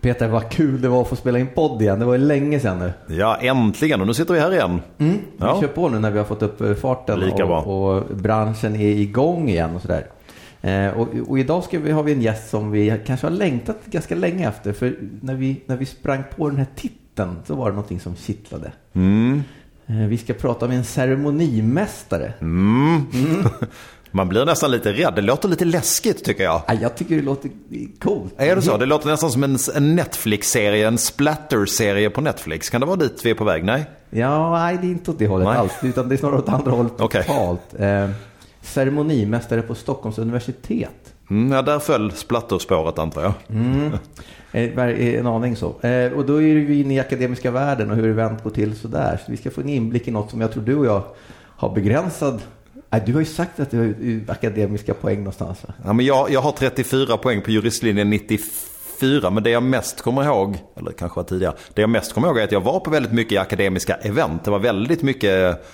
Peter, vad kul det var att få spela in podd igen. Det var ju länge sedan nu. Ja, äntligen. Och nu sitter vi här igen. Vi Ja. kör på nu när vi har fått upp eh, farten Lika och, och branschen är igång igen och sådär. Eh, och, och idag ska vi, har vi en gäst som vi kanske har längtat ganska länge efter. För när vi, när vi sprang på den här titeln så var det någonting som kittlade. Mm. Eh, vi ska prata med en ceremonimästare. Mm. Man blir nästan lite rädd. Det låter lite läskigt tycker jag. Ah, jag tycker det låter coolt. Är det så? Det låter nästan som en, Netflix-serie, en splatter-serie på Netflix. Kan det vara dit vi är på väg? Nej? Ja, nej det är inte åt det hållet Nej. alls. Utan det är snarare åt andra hållet Okej. totalt. Eh, ceremonimästare på Stockholms universitet. Mm, ja, där föll splatterspåret antar jag. Eh, var- är En aning så. Eh, Och då är vi inne i akademiska världen och hur event går till sådär. Så vi ska få en inblick i något som jag tror du och jag har begränsad. Äh, du har ju sagt att du har akademiska poäng någonstans. Va? Ja, men jag, jag har 34 poäng på juristlinjen 94. Men det jag mest kommer ihåg, eller kanske var tidigare. Det jag mest kommer ihåg är att jag var på väldigt mycket akademiska event. Det var väldigt mycket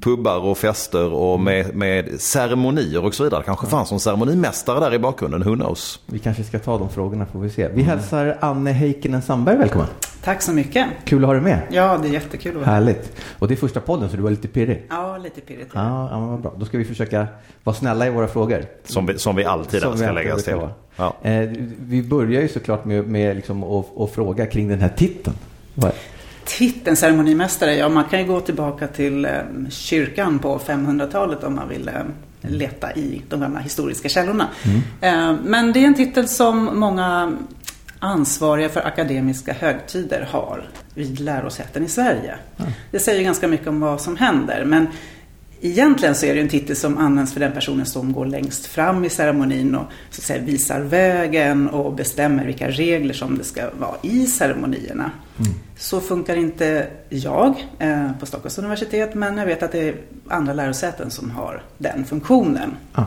pubbar och fester och med, med ceremonier och så vidare. Kanske fanns någon ceremonimästare där i bakgrunden, who knows? Vi kanske ska ta de frågorna får vi se. Vi hälsar Anne Heikkinen Sandberg välkommen. Tack så mycket. Kul att ha dig med. Ja, det är jättekul att vara här. Härligt. Och det är första podden så du var lite pirrig. Ja, lite pirrigt. Ja, ja men vad bra. Då ska vi försöka vara snälla i våra frågor. Som vi, som vi alltid Som vi ska alltid lägga oss till. Ja. Eh, vi börjar ju såklart med, med liksom att, att fråga kring den här titeln. Vad- Titeln ceremonimästare, ja man kan ju gå tillbaka till eh, kyrkan på 500-talet om man vill eh, leta i de gamla historiska källorna. Eh, men det är en titel som många ansvariga för akademiska högtider har vid lärosäten i Sverige. Det säger ganska mycket om vad som händer. Men Egentligen så är det en titel som används för den personen som går längst fram i ceremonin och så att säga, visar vägen och bestämmer vilka regler som det ska vara i ceremonierna. Så funkar inte jag eh, på Stockholms universitet men jag vet att det är andra lärosäten som har den funktionen. Ah,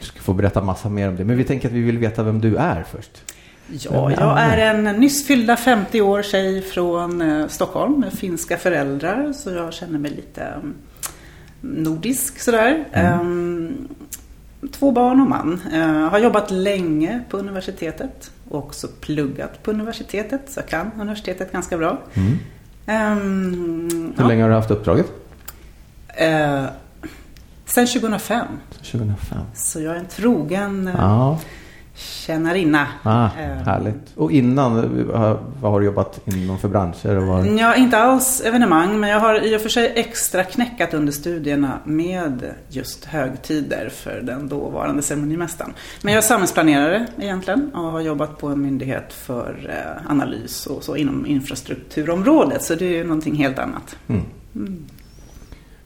du ska få berätta massa mer om det. Men vi tänker att vi vill veta vem du är först. Ja, jag är en nyss fyllda 50 år tjej från eh, Stockholm med finska föräldrar så jag känner mig lite mm, nordisk sådär. Ehm, två barn och man. Eh, har jobbat länge på universitetet och också pluggat på universitetet så jag kan universitetet ganska bra. Ehm, Hur ja. länge har du haft uppdraget? Eh, sen 2005. 2005. Så jag är en trogen eh, Ja, tjänarinna. ah, Eh, härligt. Och innan, eh, har- vad har du jobbat inom för branscher? Var... Ja, inte alls evenemang, men jag har i och för sig extra knäckat under studierna med just högtider för den dåvarande ceremonimästaren. Men jag är samhällsplanerare egentligen och har jobbat på en myndighet för eh, analys och så inom infrastrukturområdet, så det är ju någonting helt annat.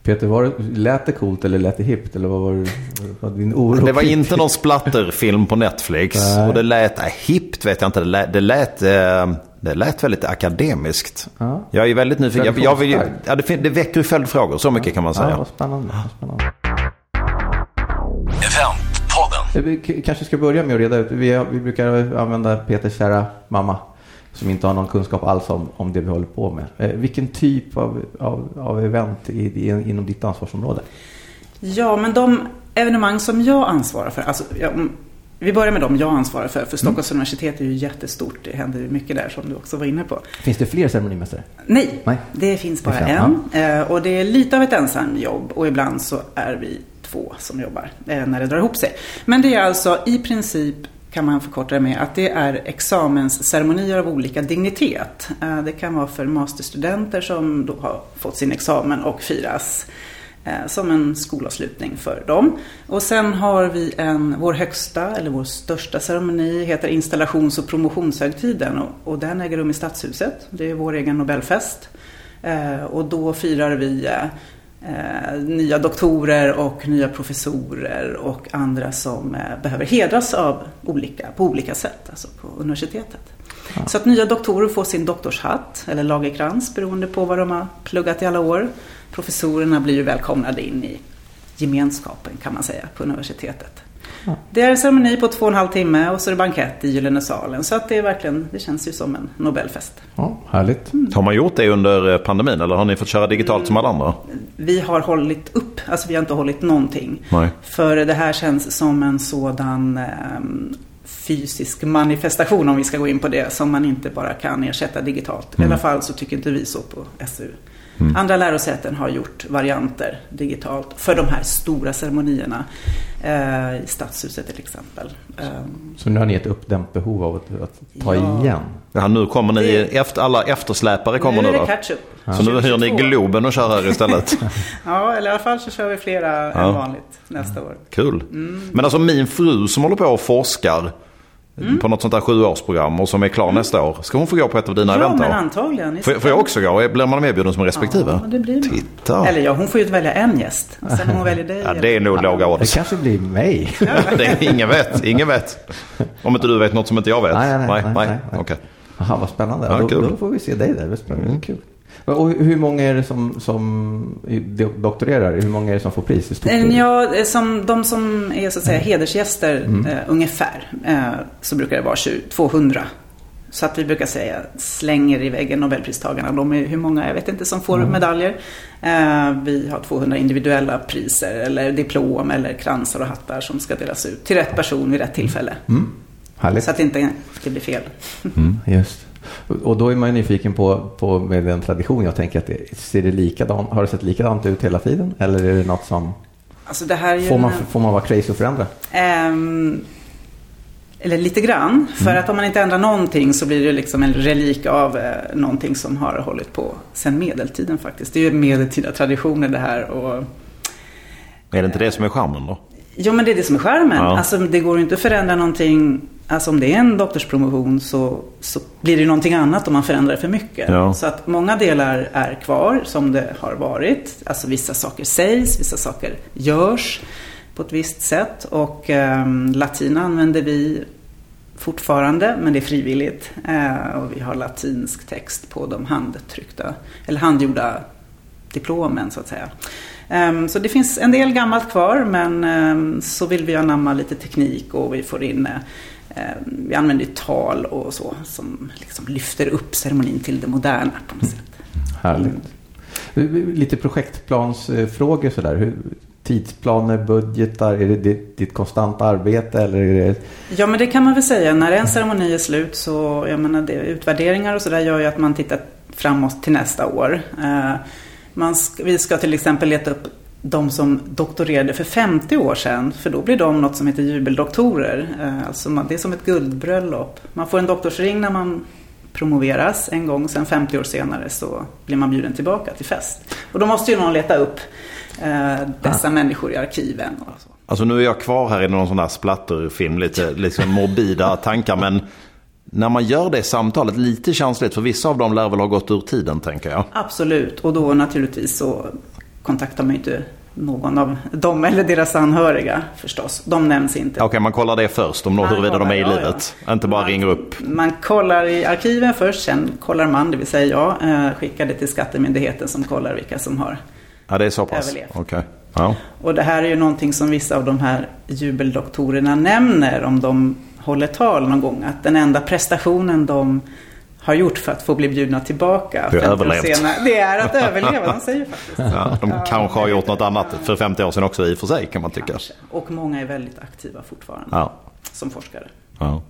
Peter, var det, lät det coolt eller lät det hippt? Eller vad var det, vad var din oro? Det var inte någon splatterfilm på Netflix. Nej. Och det lät, nej, hippt vet jag inte. Det lät, det lät, eh, det lät väldigt akademiskt. Ja. Jag är väldigt nyfiken. Jag, jag vill, ja, det, det väcker ju följdfrågor, så mycket kan man Ja, säga. vad spännande. Vad spännande. Eventpodden. Vi kanske ska börja med att reda ut. Vi, vi brukar använda Peters kära mamma som inte har någon kunskap alls om, om det vi håller på med. Eh, vilken typ av, av, av event i, i, inom ditt ansvarsområde? Ja, men de evenemang som jag ansvarar för, alltså, ja, mm, vi börjar med de jag ansvarar för, för Stockholms universitet är ju jättestort, det händer ju mycket där som du också var inne på. Finns det fler ceremonimästare? Nej, Nej. det finns bara Det en. Eh, Och det är lite av ett ensamjobb och ibland så är vi två som jobbar eh, när det drar ihop sig. Men det är alltså i princip kan man förkorta det med att det är examensceremonier av olika dignitet. Eh, det kan vara för masterstudenter som då har fått sin examen och firas eh, som en skolavslutning för dem. Och sen har vi en, vår högsta eller vår största ceremoni heter installations och promotionshögtiden och, och den äger rum i Stadshuset. Det är vår egen Nobelfest. Eh, och då firar vi eh, nya doktorer och nya professorer och andra som eh, behöver hedras av olika, på olika sätt, alltså på universitetet. Så att nya doktorer får sin doktorshatt eller lagerkrans beroende på vad de har pluggat i alla år. professorerna blir ju välkomnade in i gemenskapen kan man säga på universitetet. Det är en ceremoni på två och en halv timme och så är det bankett i Gyllene salen. Så att det är verkligen, det känns ju som en Nobelfest. Ja, härligt. Har man gjort det under eh, pandemin eller har ni fått köra digitalt som alla andra? Vi har hållit upp, alltså vi har inte hållit någonting. Nej. För det här känns som en sådan ehm, fysisk manifestation om vi ska gå in på det som man inte bara kan ersätta digitalt. I alla fall så tycker inte vi så på SU. Andra lärosäten har gjort varianter digitalt för de här stora ceremonierna. Eh, I Stadshuset till exempel. Ehm, Så nu har ni ett uppdämt behov av att, att ta Ja. igen. Ja, nu kommer ni, Det- efter, alla eftersläpare kommer nu nu är det då? catch-up. Så nu hyr ni 2022. Globen och kör här istället? Ja, eller i alla fall så kör vi flera Ja. än vanligt nästa år. Kul. Mm. Men alltså min fru som håller på och forskar Mm. på något sånt där sjuårsprogram och som är klar nästa år. Ska hon få gå på ett av dina Ja, event men då? antagligen. Får, får jag också gå? Blir man medbjuden som respektive? Ja, det blir man. Titta. Eller ja, hon får ju välja en gäst. Och sen om hon väljer dig. Ja, det är nog låga Det odds. kanske blir mig. Det är ingen vet, ingen vet. Om inte du vet något som inte jag vet. Nej, nej, nej, nej, nej, nej. Okej. Jaha, vad spännande. Ja, då, då får vi se dig där. Det är spännande. Kul. Och hur många är det som, som do- doktorerar? Hur många är det som får pris? Det? Ja, eh, som, de som är så att säga hedersgäster Mm. eh, ungefär eh, så brukar det vara 20, 200. Så att vi brukar säga slänger i väggen Nobelpristagarna. De är hur många, jag vet inte, som får Mm. medaljer. Eh, vi har 200 individuella priser eller diplom eller kransar och hattar som ska delas ut till rätt person vid rätt tillfälle. Mm. Härligt. Så att det inte det blir fel. Just. Och- då är man ju nyfiken på, på med den tradition. Jag tänker att det, ser det likadant, har det sett likadant ut hela tiden? Eller är det något som, Alltså det får man, en- får man vara crazy och förändra? Ehm, eller lite grann. För att om man inte ändrar någonting så blir det liksom en relik av eh, någonting som har hållit på sedan medeltiden faktiskt. Det är ju medeltida traditioner det här. Och, Är det inte det som är charmen då? jo men det är det som är skärmen. Ja. Alltså det går ju inte att förändra någonting. Alltså om det är en doktorspromotion så, så blir det någonting annat om man förändrar för mycket. Ja. Så att många delar är kvar som det har varit. Alltså vissa saker sägs, vissa saker görs på ett visst sätt. Och ehm, latin använder vi fortfarande, men det är frivilligt. Eh, och vi har latinsk text på de handtryckta, eller handgjorda diplomen så att säga. Ehm, Så det finns en del gammalt kvar men ehm, så vill vi anamma lite teknik och vi får in eh, vi använder ju tal och så som liksom lyfter upp ceremonin till det moderna på något sätt. Härligt. Lite projektplansfrågor sådär. Hur, tidsplaner, budgetar, är det ditt, ditt konstant arbete eller är det... Ja men det kan man väl säga. När en ceremoni är slut så, jag menar det, utvärderingar och sådär gör ju att man tittar framåt till nästa år. Eh, Man vi ska till exempel leta upp de som doktorerade för 50 år sedan. För då blir de något som heter jubeldoktorer. Eh, Alltså man, det är som ett guldbröllop. Man får en doktorsring när man promoveras en gång. Sen 50 år senare så blir man bjuden tillbaka till fest. Och då måste ju någon leta upp eh, dessa människor i arkiven. Och så. Alltså nu är jag kvar här i någon sån där splatterfilm, lite liksom morbida tankar. Men när man gör det samtalet, lite känsligt för vissa av dem lär väl ha gått ur tiden tänker jag. Absolut, och då naturligtvis så kontaktar man ju inte någon av dem eller deras anhöriga förstås. De nämns inte. Okej, man kollar det först om Man huruvida de är i kollar, ja, livet. Inte bara Man- ringer upp. Man kollar i arkiven först, sen kollar man, det vill säga jag, eh, skickar det till Skattemyndigheten som kollar vilka som har. Ja, det är så pass. Överlevt. Okej. Ja. Och det här är ju någonting som vissa av de här jubeldoktorerna nämner om de håller tal någon gång. Att den enda prestationen de har gjort för att få bli bjudna tillbaka. Det är 50 år överlevt. senare, Det är att överleva, de säger faktiskt. Ja, de kanske har gjort något annat för 50 år sedan också i och för sig kan man tycka. Kanske. Och många är väldigt aktiva fortfarande Ja. som forskare. Ja.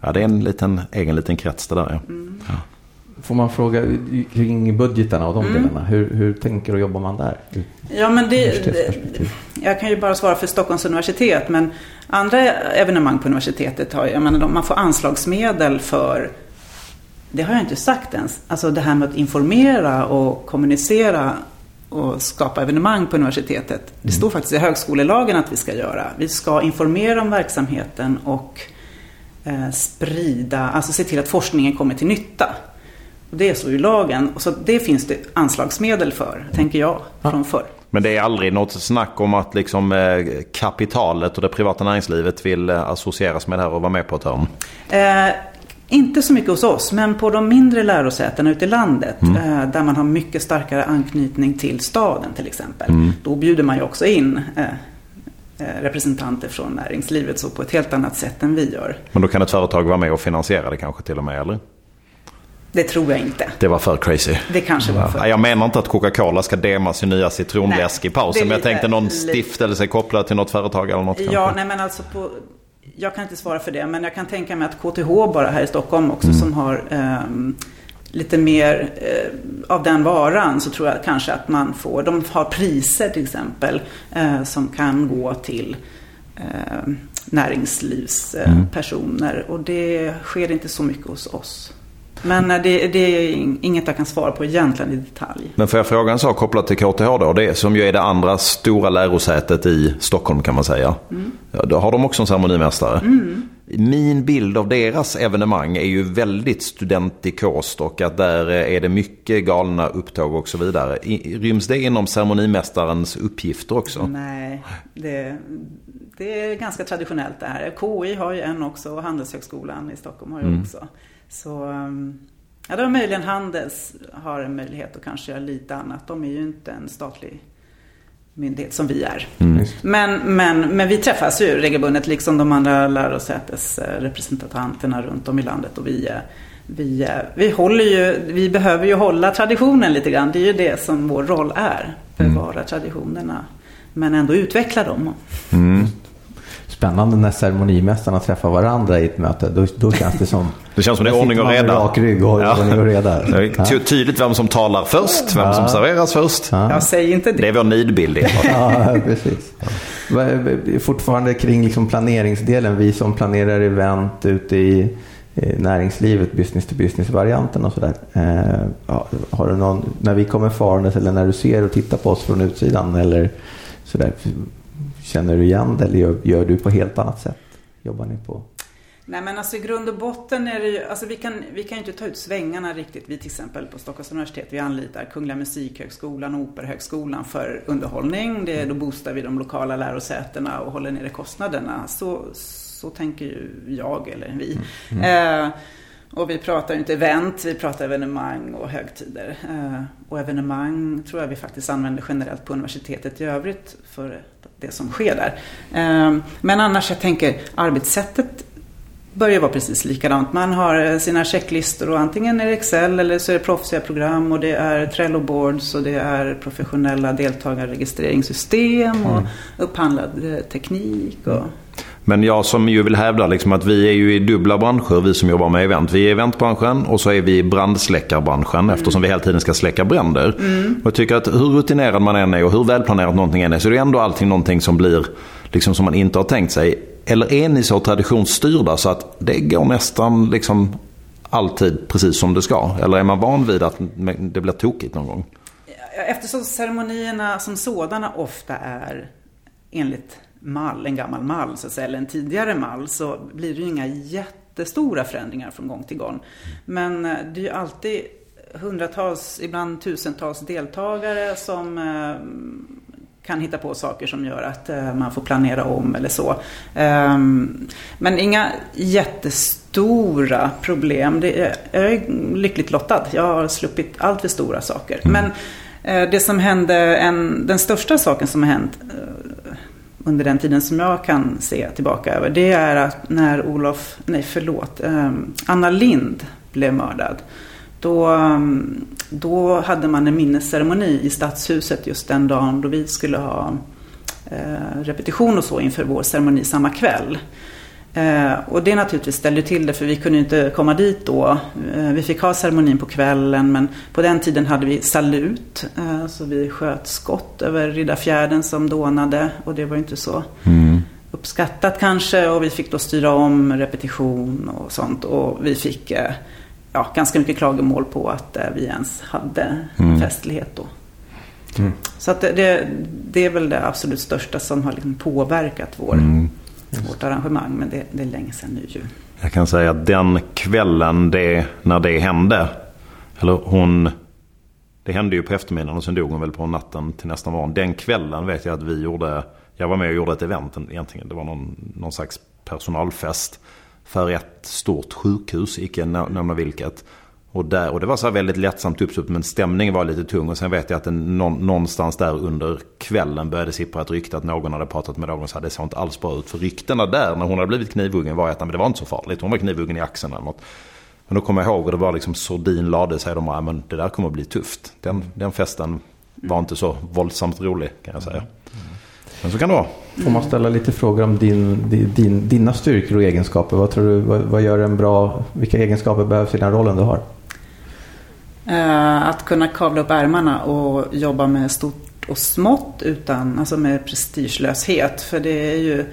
ja, det är en liten, egen liten krets det där. Ja. Mm. Får man fråga kring budgetarna och de delarna? Hur, hur tänker och jobbar man där? Ja, men det, jag kan ju bara svara för Stockholms universitet, men andra evenemang på universitetet har, jag menar, man får anslagsmedel för, det har jag inte sagt ens, alltså det här med att informera och kommunicera och skapa evenemang på universitetet. Det står faktiskt i högskolelagen att vi ska göra. Vi ska informera om verksamheten och eh, sprida, alltså se till att forskningen kommer till nytta. Och det är så i lagen. Och så det finns det anslagsmedel för, tänker jag, från förr. Men det är aldrig något snack om att liksom, eh, kapitalet och det privata näringslivet vill eh, associeras med det här och vara med på ett hörn. Eh, Inte så mycket hos oss, men på de mindre lärosätena ute i landet. Mm. Eh, där man har mycket starkare anknytning till staden till exempel. Mm. Då bjuder man ju också in eh, eh, representanter från näringslivet så på ett helt annat sätt än vi gör. Men då kan ett företag vara med och finansiera det kanske till och med, eller? Det tror jag inte. Det var för crazy. Det kanske var för... Ja, Jag menar inte att Coca-Cola ska dema sin nya citronläsk i pausen. Men jag tänkte någon stiftelse kopplad till något företag eller något Ja, kanske. nej men alltså på, jag kan inte svara för det, men jag kan tänka mig att KTH bara här i Stockholm också som har ehm, lite mer eh, av den varan så tror jag kanske att man får, de har priser till exempel eh, som kan gå till eh, näringslivspersoner och det sker inte så mycket hos oss. Men eh, det, det är inget jag kan svara på egentligen i detalj. Men får jag fråga en sak kopplat till KTH då? Det som ju är det andra stora lärosätet i Stockholm kan man säga. Ja, då har de också en ceremonimästare. Min bild av deras evenemang är ju väldigt studentikost och att där är det mycket galna upptåg och så vidare. Ryms det inom ceremonimästarens uppgifter också? Nej, det, det är ganska traditionellt det här. KI har ju en också och Handelshögskolan i Stockholm har ju också. Så um, ja, då möjligen Handels har en möjlighet att kanske göra lite annat. De är ju inte en statlig myndighet som vi är. Men, men, men vi träffas ju regelbundet liksom de andra lärosätesrepresentanterna runt om i landet. Och vi, vi, vi, håller ju, vi behöver ju hålla traditionen lite grann. Det är ju det som vår roll är. Bevara traditionerna. Men ändå utveckla dem. Spännande när ceremonimästarna träffar varandra i ett möte. Då, då känns det som... Det känns som det är ordning och reda. rak rygg och Ja. ordning och reda. Det är ty- tydligt vem som talar först, vem som serveras först. Jag säger inte det. Det är vår nidbild. Ja, precis. Fortfarande kring liksom planeringsdelen, vi som planerar event ute i näringslivet, business to business-varianten och sådär. Eh, ja, har du någon, när vi kommer farandes eller när du ser och tittar på oss från utsidan eller sådär, känner du igen det eller gör, gör du på helt annat sätt? Jobbar ni på? Nej men alltså i grund och botten är det ju, alltså vi kan, vi kan ju inte ta ut svängarna riktigt. Vi till exempel på Stockholms universitet, vi anlitar Kungliga Musikhögskolan och Operahögskolan för underhållning. Det, då boostar vi de lokala lärosätena och håller nere kostnaderna. Så, så tänker ju jag eller vi. Eh, och vi pratar ju inte event, vi pratar evenemang och högtider. Eh, och evenemang tror jag vi faktiskt använder generellt på universitetet i övrigt för det som sker där. Eh, men annars, jag tänker arbetssättet börjar vara precis likadant. Man har sina checklistor och antingen är det Excel eller så är det proffsiga program och det är Trello boards och det är professionella deltagarregistreringssystem och upphandlad eh, teknik. Och, men jag som ju vill hävda liksom att vi är ju i dubbla branscher, vi som jobbar med event. Vi är i eventbranschen och så är vi i brandsläckarbranschen eftersom vi hela tiden ska släcka bränder. Och jag tycker att hur rutinerad man än är och hur välplanerat någonting än är så är det ändå allting någonting som blir liksom som man inte har tänkt sig. Eller är ni så traditionsstyrda så att det går nästan liksom alltid precis som det ska? Eller är man van vid att det blir tokigt någon gång? Eftersom ceremonierna som sådana ofta är enligt mall, en gammal mall så att säga, eller en tidigare mall, så blir det ju inga jättestora förändringar från gång till gång. Men eh, det är ju alltid hundratals, ibland tusentals deltagare som eh, kan hitta på saker som gör att eh, man får planera om eller så. Ehm, Men inga jättestora problem. Jag är lyckligt lottad. Jag har sluppit allt för stora saker. Men eh, det som hände, en, den största saken som har hänt under den tiden som jag kan se tillbaka över, det är att när Olof, nej förlåt, ehm, Anna Lind blev mördad. Då, ehm, då hade man en minnesceremoni i Stadshuset just den dagen då vi skulle ha eh, repetition och så inför vår ceremoni samma kväll. Eh, och det naturligtvis ställde till det för vi kunde inte komma dit då. Eh, vi fick ha ceremonin på kvällen men på den tiden hade vi salut. Eh, så vi sköt skott över Riddarfjärden som dånade och det var inte så uppskattat kanske. Och vi fick då styra om repetition och sånt. Och vi fick ja, ganska mycket klagomål på att vi ens hade festlighet då. Så att det, det, det är väl det absolut största som har liksom påverkat vår, vårt arrangemang. Men det, det är länge sedan nu ju. Jag kan säga att den kvällen det, när det hände, eller hon, det hände ju på eftermiddagen och sen dog hon väl på natten till nästa morgon. Den kvällen vet jag att vi gjorde, jag var med och gjorde ett event egentligen. Det var någon, någon slags personalfest. för ett stort sjukhus, icke nämna vilket. Och, där, och det var så väldigt lättsamt uppslupp men stämningen var lite tung. Och sen vet jag att den, någonstans där under kvällen började sippra ett rykte att någon hade pratat med någon och sa att det såg inte alls bra ut. För ryktena där när hon hade blivit knivhuggen var att men det var inte så farligt. Hon var knivhuggen i axeln eller något. Men då kommer jag ihåg och det var liksom sordin lade sig. De bara, men det där kommer att bli tufft. Den, den festen var inte så våldsamt rolig kan jag säga. Men så kan det vara. Får man ställa lite frågor om din, din, dina styrkor och egenskaper? Vad tror du, vad, vad gör en bra, vilka egenskaper behövs i den rollen du har? Uh, att kunna kavla upp ärmarna och jobba med stort och smått utan, alltså med prestigelöshet. För det är ju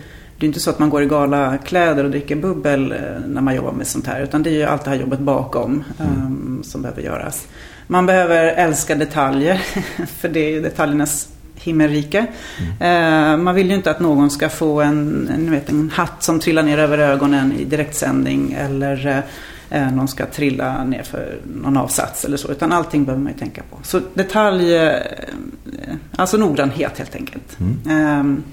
det är inte så att man går i galakläder och dricker bubbel eh, när man jobbar med sånt här. Utan det är ju allt det här jobbet bakom mm. um, som behöver göras. Man behöver älska detaljer. För det är ju detaljernas himmelrike. Mm. Uh, man vill ju inte att någon ska få en, en, vet, en hatt som trillar ner över ögonen i direktsändning. Eller någon ska trilla ner för någon avsats eller så. Utan allting behöver man ju tänka på. Så detalj, uh, alltså noggrannhet helt enkelt. Mm. Um,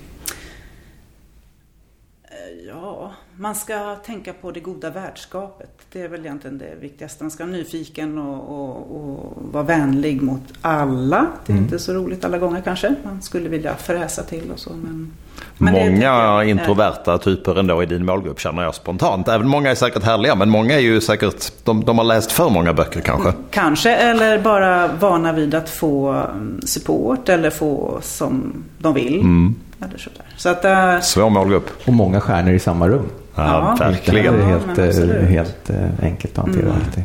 man ska tänka på det goda värdskapet. Det är väl egentligen det viktigaste. Man ska vara nyfiken och, och, och vara vänlig mot alla. Det är mm. inte så roligt alla gånger kanske. Man skulle vilja föräsa till och så. Men, men många det, introverta äh, typer ändå i din målgrupp känner jag spontant. Även många är säkert härliga men många är ju säkert, de, de har läst för många böcker kanske. Kanske eller bara vana vid att få mm, support eller få som de vill. Mm. Eller så, så att, äh, Svår målgrupp. Och många stjärnor i samma rum. Ja, ja verkligen. Det är helt, ja, helt eh, enkelt att hantera mm. alltid.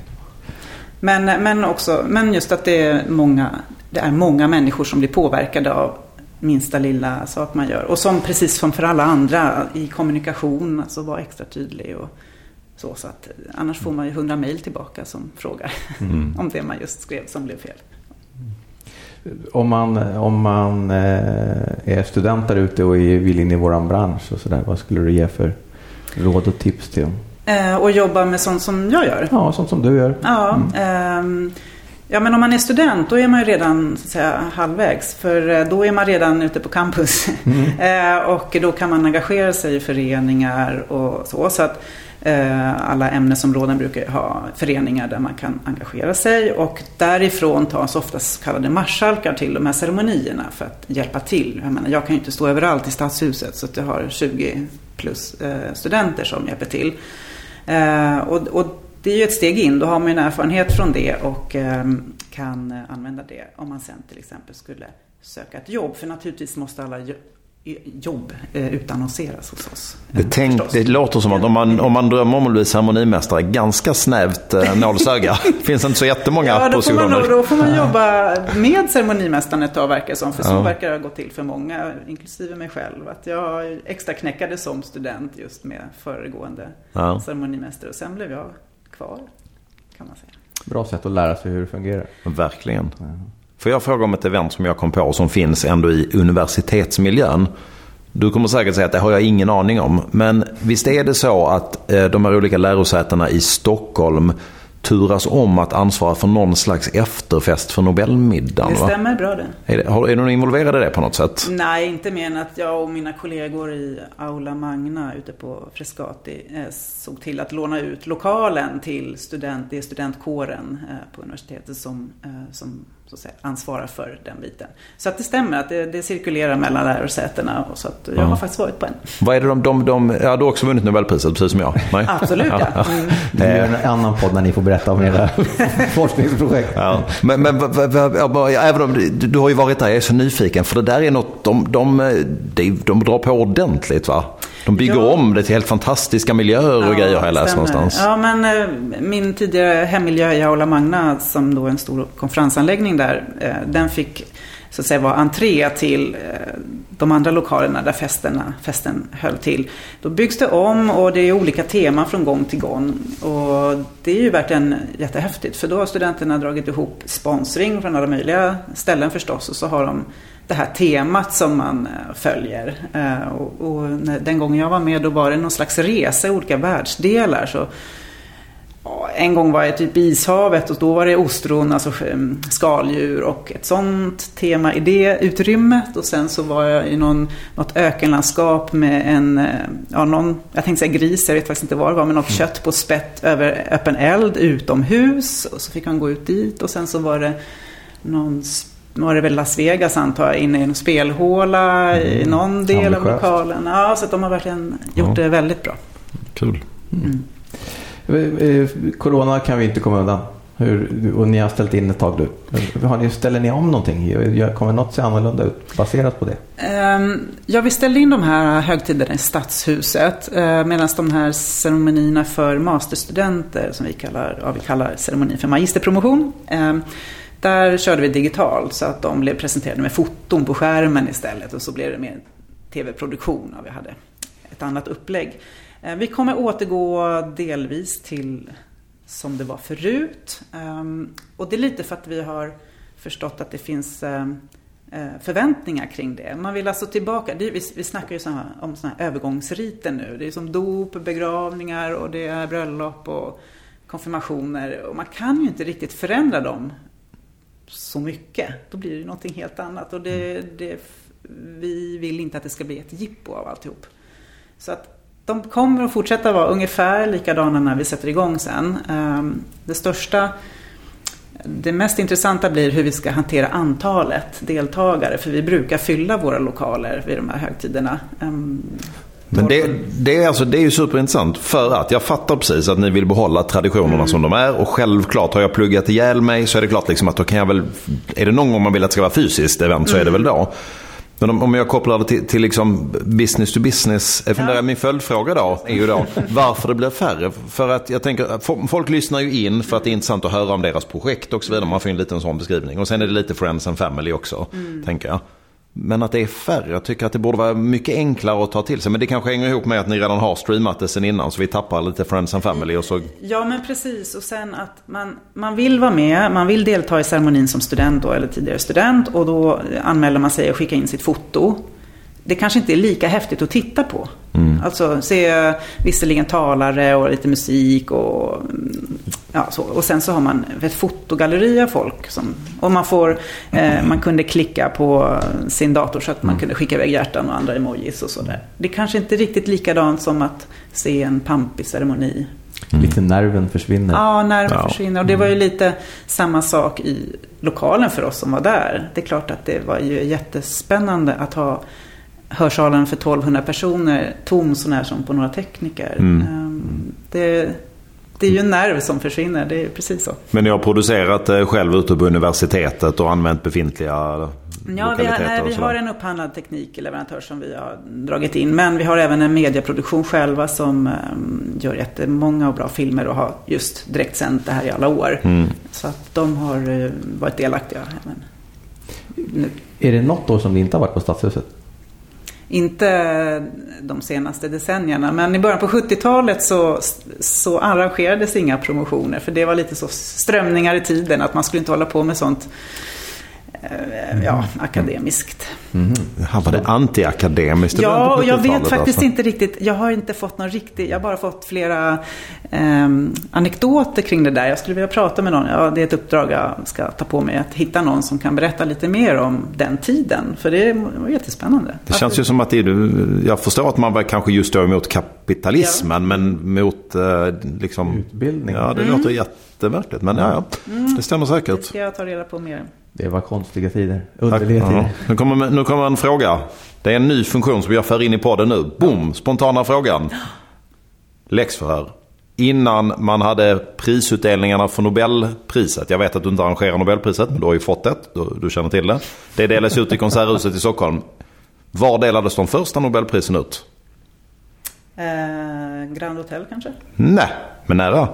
Men, men, också, men just att det är, många, det är många människor som blir påverkade av minsta lilla sak man gör. Och som precis som för alla andra i kommunikation, alltså vara extra tydlig. Och så, så att, annars får man ju hundra mejl tillbaka som frågar mm. om det man just skrev som blev fel. Om man, om man eh, är student där ute och vill in i våran bransch och sådär, vad skulle du ge för råd och tips till dem? Eh, och jobba med sånt som jag gör? Ja, sånt som du gör. Ja, mm. eh, ja men om man är student då är man ju redan så att säga, halvvägs. För eh, då är man redan ute på campus. Mm. eh, och då kan man engagera sig i föreningar och så. så att, Eh, alla ämnesområden brukar ha föreningar där man kan engagera sig och därifrån tas ofta så kallade marskalkar till de här ceremonierna för att hjälpa till. Jag, menar, jag kan ju inte stå överallt i stadshuset så att jag har 20 plus eh, studenter som hjälper till. Eh, och, och, det är ju ett steg in, då har man en erfarenhet från det och ehm, kan använda det om man sen till exempel skulle söka ett jobb. För naturligtvis måste alla jobb eh, utannonseras hos oss. Det, tänk, det låter som att om man, om man drömmer om att bli ceremonimästare, ganska snävt eh, nålsöga. finns inte så jättemånga ja, då positioner. Får man, då får man jobba med ceremonimästaren ett tag verkar som. För så ja. verkar det ha gått till för många, inklusive mig själv. Att jag extra knäckade som student just med föregående ja. ceremonimästare. Och sen blev jag kvar, kan man säga. Bra sätt att lära sig hur det fungerar. Verkligen. Ja. Får jag fråga om ett event som jag kom på som finns ändå i universitetsmiljön. Du kommer säkert säga att det har jag ingen aning om. Men visst är det så att eh, de här olika lärosätena i Stockholm turas om att ansvara för någon slags efterfest för Nobelmiddagen. Det stämmer va? bra det. Är, det, är du involverad i det på något sätt? Nej, inte mer än att jag och mina kollegor i Aula Magna ute på Frescati eh, såg till att låna ut lokalen till student, det är studentkåren eh, på universitetet som, eh, som så att säga, ansvarar för den biten. Så att det stämmer att det, det cirkulerar mellan lärosätena. Och så att jag ja. har faktiskt varit på en. Vad är det de, de, de ja, du har också vunnit Nobelpriset precis som jag? Nej? Absolut ja. Mm. Vi gör en annan podd när ni får berätta om era forskningsprojekt. Ja. Men, men även om du, du har ju varit där, jag är så nyfiken. För det där är något, de, de, de, de drar på ordentligt va? De bygger ja. om det till helt fantastiska miljöer och ja, grejer har jag läst stämmer. någonstans. Ja, men eh, min tidigare hemmiljö i Aula Magna, som då är en stor konferensanläggning där, eh, den fick så att säga vara entré till eh, de andra lokalerna där festerna, festen höll till. Då byggs det om och det är olika teman från gång till gång. Och det är ju verkligen jättehäftigt för då har studenterna dragit ihop sponsring från alla möjliga ställen förstås och så har de det här temat som man eh, följer. Eh, och, och den gången jag var med då var det någon slags resa i olika världsdelar. Så en gång var jag typ i Ishavet och då var det ostron, alltså mm, skaldjur och ett sånt tema i det utrymmet. Och sen så var jag i någon, något ökenlandskap med en, eh, ja, någon, jag tänkte säga gris, jag vet faktiskt inte vad det var, men något kött på spett över öppen eld utomhus. Och så fick han gå ut dit och sen så var det någon var det väl Las Vegas antar jag, inne i en spelhåla i Mm. någon del av Ambitiöst. lokalen. Ja, så de har verkligen gjort Ja. det väldigt bra. Kul. Mm. Eh, eh, Corona kan vi inte komma undan. Hur, och ni har ställt in ett tag nu. Har ni, ställer ni om någonting? Kommer något se annorlunda ut baserat på det? Ehm, Ja, vi ställde in de här högtiderna i Stadshuset eh, medan de här ceremonierna för masterstudenter som vi kallar, ja, vi kallar ceremonin för magisterpromotion. Där körde vi digitalt så att de blev presenterade med foton på skärmen istället och så blev det mer tv-produktion och vi hade ett annat upplägg. Eh, vi kommer återgå delvis till som det var förut. Ehm, och det är lite för att vi har förstått att det finns ehm, eh, förväntningar kring det. Man vill alltså tillbaka, vi, snackar ju om sådana här övergångsriter nu. Det är som dop, begravningar och det är bröllop och konfirmationer. Och man kan ju inte riktigt förändra dem så mycket. Då blir det ju någonting helt annat. Och det, det, vi vill inte att det ska bli ett jippo av alltihop. Så att de kommer att fortsätta vara ungefär likadana när vi sätter igång sen. Ehm, Det största det mest intressanta blir hur vi ska hantera antalet deltagare. För vi brukar fylla våra lokaler vid de här högtiderna. Men det, det, är alltså, det är ju superintressant för att jag fattar precis att ni vill behålla traditionerna som de är. Och självklart har jag pluggat ihjäl mig så är det klart liksom att då kan jag väl... Är det någon gång man vill att det ska vara fysiskt event så är det väl då. Men om, om jag kopplar det till, till liksom business to business. Jag funderar, Min följdfråga då är ju då varför det blir färre. För att jag tänker, folk lyssnar ju in för att det är intressant att höra om deras projekt och så vidare. Man får ju en liten sån beskrivning. Och sen är det lite friends and family också, tänker jag. Men att det är färre, jag tycker att det borde vara mycket enklare att ta till sig. Men det kanske hänger ihop med att ni redan har streamat det sen innan så vi tappar lite friends and family och så... Ja, men precis. Och sen att man, man vill vara med, man vill delta i ceremonin som student då, eller tidigare student. Och då anmäler man sig och skickar in sitt foto. Det kanske inte är lika häftigt att titta på. Alltså se visserligen talare och lite musik och mm, ja, så. Och sen så har man ett fotogalleri av folk. Som, och man får, eh, man kunde klicka på sin dator så att man kunde skicka iväg hjärtan och andra emojis och sådär. Det är kanske inte riktigt likadant som att se en pampig ceremoni Lite nerven försvinner. Ja, nerven Ja. försvinner. Och det var ju lite samma sak i lokalen för oss som var där. Det är klart att det var ju jättespännande att ha hörsalen för 1200 personer tom sån här som på några tekniker. Ehm, Det, det är ju en nerv som försvinner, det är precis så. Men ni har producerat eh, själv ute på universitetet och använt befintliga Ja, vi har, nej, vi har en upphandlad teknikleverantör som vi har dragit in. Men vi har även en medieproduktion själva som um, gör jättemånga och bra filmer och har just direktsänt det här i alla år. Mm. Så att de har eh, varit delaktiga. även nu. Är det något år som ni inte har varit på Stadshuset? Inte de senaste decennierna, men i början på 70-talet så, så arrangerades inga promotioner. För det var lite så strömningar i tiden, att man skulle inte hålla på med sånt eh, ja, akademiskt. Här var det antiakademiskt. det Ja, och jag vet 70-talet, faktiskt alltså. inte riktigt. Jag har inte fått någon riktig, jag har bara fått flera ehm, anekdoter kring det där. Jag skulle vilja prata med någon. Ja, det är ett uppdrag jag ska ta på mig. Att hitta någon som kan berätta lite mer om den tiden. För det var jättespännande. Det känns ju som att det är, jag förstår att man var kanske just då emot kapitalismen men mot eh, liksom... Utbildning. Ja, det Mm. låter jätteverkligt. Men ja, ja, det stämmer Det säkert. ska jag ta reda på mer. Det var konstiga tider. Tack. Underliga Ja. tider. Nu, kommer, nu kommer en fråga. Det är en ny funktion som jag för in i podden nu. Boom! Spontana frågan. Läxförhör. Innan man hade prisutdelningarna för Nobelpriset. Jag vet att du inte arrangerar Nobelpriset, men du har ju fått det. Du, du känner till det. Det delas ut i Konserthuset i Stockholm. Var delades de första Nobelprisen ut? Eh, Grand Hotel kanske? Nej, men nära.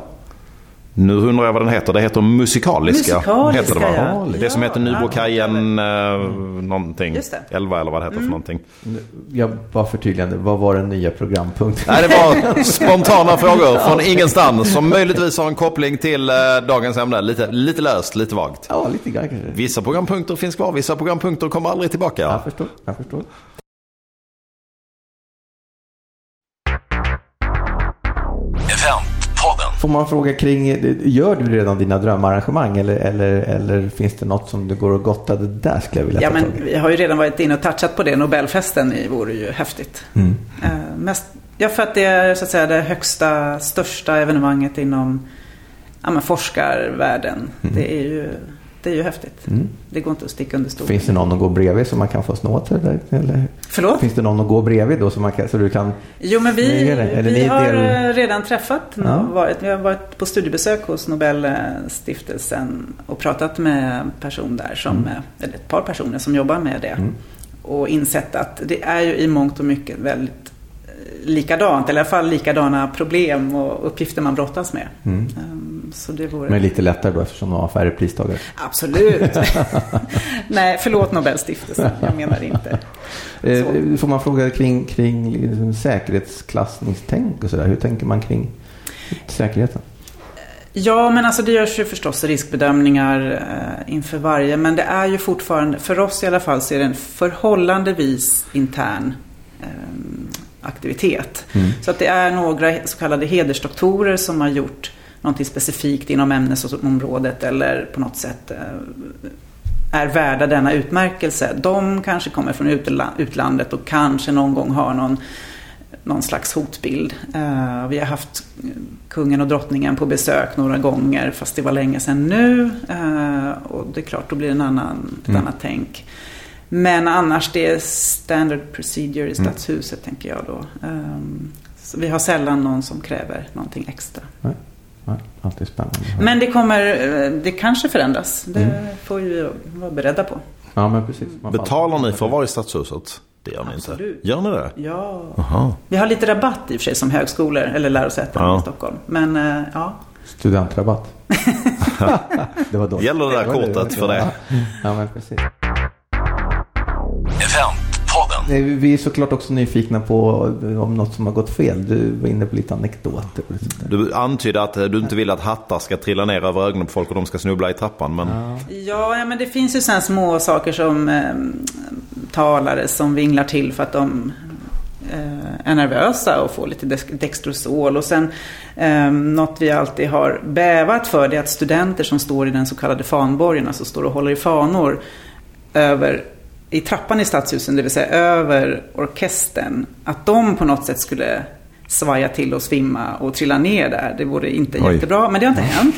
Nu undrar jag vad den heter. Det heter Musikaliska. Musikaliska, heter det, va? ja. Det som heter Nybrokajen eh, någonting. Just det. 11 eller vad det heter för någonting. Jag bara förtydligande, vad var den nya programpunkten? Nej, det var spontana frågor från ingenstans som möjligtvis har en koppling till eh, dagens ämne. Lite, lite löst, lite vagt. Ja, lite grann kanske. Vissa programpunkter finns kvar, vissa programpunkter kommer aldrig tillbaka. Jag förstår. Jag förstår. Får man fråga kring, gör du redan dina drömarrangemang eller, eller, eller finns det något som du går och gottar det där skulle jag vilja Ja, men vi har ju redan varit inne och touchat på det. Nobelfesten vore ju häftigt. Mm. Eh, mest, ja, för att det är så att säga det högsta, största evenemanget inom ja, men forskarvärlden. Det, är ju, det är ju häftigt. Mm. Det går inte att sticka under stol. Finns det någon att gå bredvid så man kan få snå till? Eller? Förlåt? Finns det någon att gå bredvid då så, man kan, så du kan... Jo, men vi, vi har del- eh, redan träffat, Ja. varit, vi har varit på studiebesök hos Nobelstiftelsen och pratat med person där, som, Mm. eller ett par personer som jobbar med det. Och insett att det är ju i mångt och mycket väldigt likadant, eller i alla fall likadana problem och uppgifter man brottas med. Mm. Ehm, Så det vore... Men lite lättare då eftersom de har färre pristagare. Absolut. Nej, förlåt Nobelstiftelsen, jag menar inte. Eh, får man fråga kring, kring liksom säkerhetsklassningstänk och sådär? Hur tänker man kring säkerheten? Ja, men alltså det görs ju förstås riskbedömningar eh, inför varje. Men det är ju fortfarande, för oss i alla fall, så är det en förhållandevis intern aktivitet. Så att det är några så kallade hedersdoktorer som har gjort någonting specifikt inom ämnesområdet eller på något sätt eh, är värda denna utmärkelse. De kanske kommer från utla- utlandet och kanske någon gång har någon någon slags hotbild. Eh, vi har haft kungen och drottningen på besök några gånger fast det var länge sedan nu. Eh, och det är klart, då blir det en annan, ett Mm. annat tänk. Men annars det är standard procedure i stadshuset tänker jag då. Så vi har sällan någon som kräver någonting extra. Nej, Nej, alltid spännande. Men det kommer, eh, det kanske förändras. Det Mm. får vi vara beredda på. Ja, men precis. Man Betalar ni för att vara i Stadshuset? Det gör ni Absolut. inte. Gör ni det? Ja. Jaha. Vi har lite rabatt i och för sig som högskolor eller lärosäten Ja. i Stockholm. Men eh, ja, Studentrabatt. det var dåligt. Gäller det där kortet för det? Ja, men precis. Eventpodden. Vi är såklart också nyfikna på om något som har gått fel. Du var inne på lite anekdoter. Du antydde att eh, du inte vill att hattar ska trilla ner över ögonen på folk och de ska snubbla i trappan. Men Ja, ja, men det finns ju sådana små saker som eh, talare som vinglar till för att de eh, är nervösa och får lite dex- Dextrosol. Och sen eh, något vi alltid har bävat för det är att studenter som står i den så kallade fanborgen, alltså står och håller i fanor över i trappan i stadshusen, det vill säga över orkestern, att de på något sätt skulle svaja till och svimma och trilla ner där. Det vore inte Oj. jättebra, men det har inte hänt.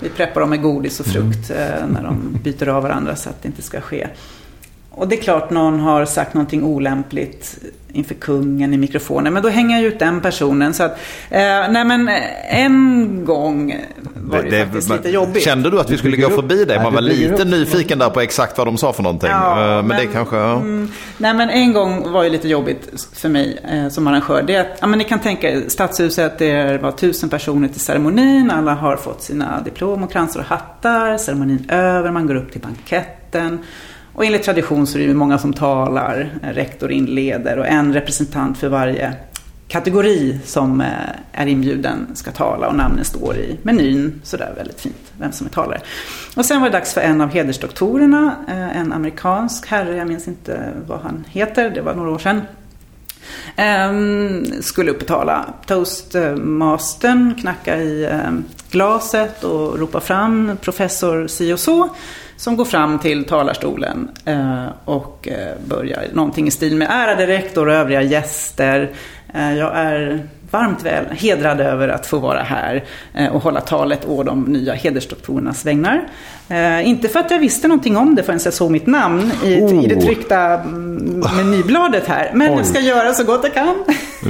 Vi preppar dem med godis och frukt eh, när de byter av varandra så att det inte ska ske. Och det är klart någon har sagt någonting olämpligt inför kungen i mikrofonen, men då hänger jag ut den personen. Så att, eh, nej men eh, en gång var det, det- faktiskt men- lite jobbigt. Kände du att vi skulle gå förbi dig? Man var lite nyfiken där på exakt vad de sa för någonting. Ja, Eh, men, det kanske... Ja. Mm, nej men en gång var ju lite jobbigt för mig eh, som arrangör. Det är att, ja, men ni kan tänka er, Stadshuset, det var tusen personer till ceremonin. Alla har fått sina diplom och kransar och hattar. Ceremonin över, man går upp till banketten. Och enligt tradition så är det många som talar. Eh, rektor inleder och en representant för varje kategori som eh, är inbjuden ska tala och namnen står i menyn. Sådär väldigt fint, vem som är talare. Och sen var det dags för en av hedersdoktorerna, eh, en amerikansk herre, jag minns inte vad han heter, det var några år sedan. Ehm, skulle upp och tala. Toastmastern knackar i ehm, glaset och ropa fram professor si och så. Som går fram till talarstolen eh, och eh, börjar någonting i stil med ärade rektor och övriga gäster. Eh, jag är varmt väl hedrad över att få vara här eh, och hålla talet å de nya hedersdoktorernas vägnar. Eh, inte för att jag visste någonting om det förrän jag såg mitt namn i, i det Oh. tryckta mm, menybladet här. Men Oj. jag ska göra så gott jag kan.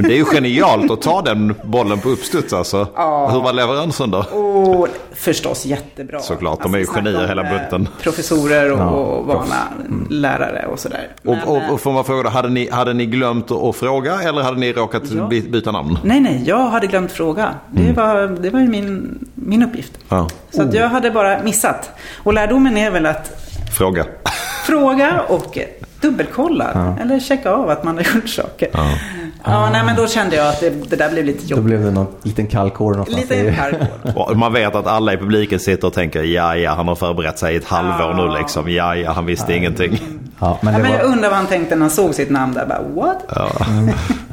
Det är ju genialt att ta den bollen på uppstuds alltså. Ja. Hur var leveransen då? Och förstås jättebra. Alltså, Såklart, de är ju snacka genier hela eh, bunten. Professorer och, Ja, och vana Mm. lärare och sådär. Men, Och, och, och får man fråga hade ni, hade ni glömt att, fråga eller hade ni råkat Ja. by, byta namn? Nej, nej, jag hade glömt fråga. Det Mm. var, det var ju min, min uppgift. Ja. Så att jag hade bara missat. Och lärdomen är väl att Fråga. fråga och dubbelkolla. Eller checka av att man har gjort saker. Ja, Ja. nej, men då kände jag att det, det där blev lite Då jobbigt. blev det någon liten kallkår någonstans. Man vet att alla i publiken sitter och tänker ja, ja, han har förberett sig i ett halvår nu liksom. Ja, ja, han visste ingenting. Ja, men Ja, men jag var, undrar vad han tänkte när han såg sitt namn där. Bara, what?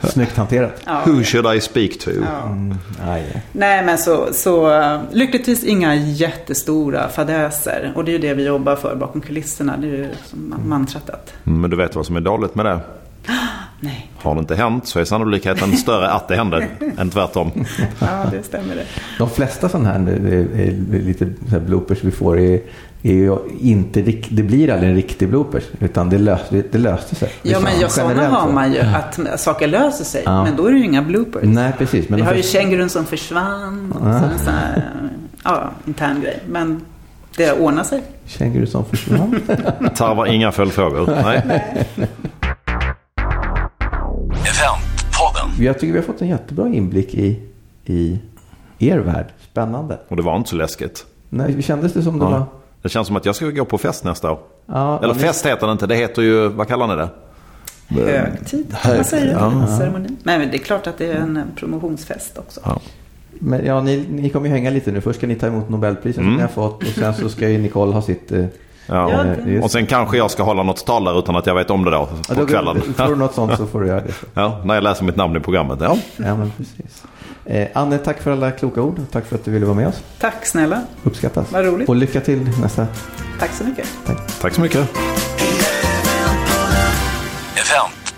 Snyggt hanterat. Ja. Who should I speak to? Ja. Nej. Nej, men så, så lyckligtvis inga jättestora fadäser. Och det är ju det vi jobbar för bakom kulisserna. Det är ju som man- mantrat att, Mm, Men du vet vad som är dåligt med det? nej, Har det inte hänt så är sannolikheten större att det händer än tvärtom. ja det stämmer det. De flesta sådana här eh, eh, lite bloopers vi får är, är ju inte det blir aldrig en riktig bloopers. Utan det, lös, det, löste sig. Ja, men så- ja, sådana har man ju. Att saker löser sig. Ja. Men då är det ju inga bloopers. Nej, precis. Men vi de har ju kängurun som försvann. Och så en sån här, ja, intern grej. Men det ordnar sig. Känguru som försvann. Tarvar inga följdfrågor. Nej. Eventpodden. Jag tycker vi har fått en jättebra inblick i, i er värld. Spännande. Och det var inte så läskigt. Nej, kändes det som det var... Det känns som att jag ska gå på fest nästa år. Ja, Eller ni- fest heter det inte, det heter ju, vad kallar ni det? Högtid, Hög- vad säger du? ja. Ceremoni. Men det är klart att det är en promotionsfest också. Ja. Men ja, ni, ni kommer ju hänga lite nu. Först ska ni ta emot Nobelpriset som ni har fått. Och sen så ska ju Nicole ha sitt... eh, Ja. Ja, just- Och sen kanske jag ska hålla något tal där utan att jag vet om det då Ja, på då, kvällen. Får du något sånt så får du göra det. Ja, när jag läser mitt namn i programmet. Ja. Ja, men precis. Eh, Anne, tack för alla kloka ord. Tack för att du ville vara med oss. Tack snälla. Uppskattas. Vad roligt. Och lycka till nästa. Tack så mycket. Tack så mycket. Eventpodden.